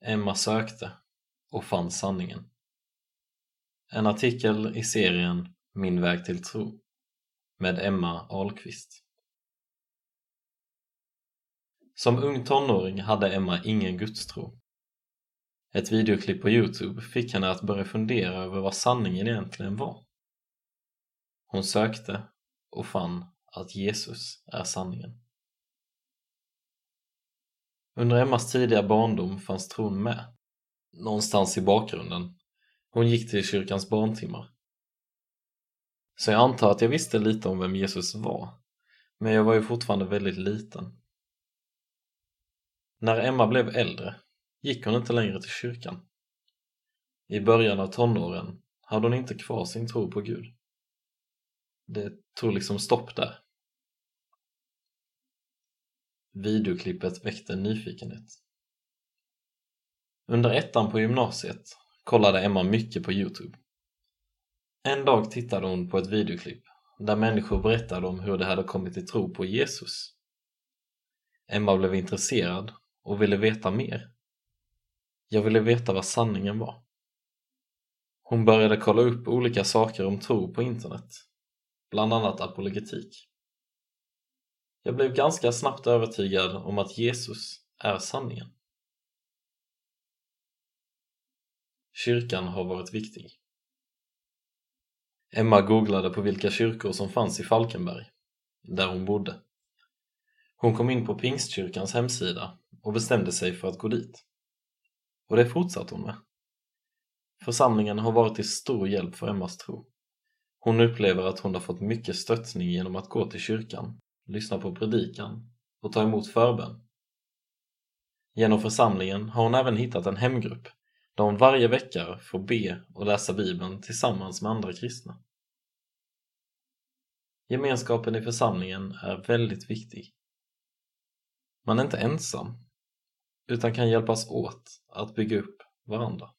Emma sökte och fann sanningen. En artikel i serien Min väg till tro med Emma Ahlqvist. Som ung tonåring hade Emma ingen gudstro. Ett videoklipp på Youtube fick henne att börja fundera över vad sanningen egentligen var. Hon sökte och fann att Jesus är sanningen. Under Emmas tidiga barndom fanns tron med, någonstans i bakgrunden. Hon gick till kyrkans barntimmar. Så jag antar att jag visste lite om vem Jesus var, men jag var ju fortfarande väldigt liten. När Emma blev äldre gick hon inte längre till kyrkan. I början av tonåren hade hon inte kvar sin tro på Gud. Det tog liksom stopp där. Videoklippet väckte nyfikenhet. Under ettan på gymnasiet kollade Emma mycket på Youtube. En dag tittade hon på ett videoklipp där människor berättade om hur de hade kommit till tro på Jesus. Emma blev intresserad och ville veta mer. Jag ville veta vad sanningen var. Hon började kolla upp olika saker om tro på internet, bland annat apologetik. Jag blev ganska snabbt övertygad om att Jesus är sanningen. Kyrkan har varit viktig. Emma googlade på vilka kyrkor som fanns i Falkenberg, där hon bodde. Hon kom in på Pingstkyrkans hemsida och bestämde sig för att gå dit. Och det fortsatte hon med. Församlingen har varit till stor hjälp för Emmas tro. Hon upplever att hon har fått mycket stöttning genom att gå till kyrkan lyssna på predikan och ta emot förbön. Genom församlingen har hon även hittat en hemgrupp där hon varje vecka får be och läsa Bibeln tillsammans med andra kristna. Gemenskapen i församlingen är väldigt viktig. Man är inte ensam, utan kan hjälpas åt att bygga upp varandra.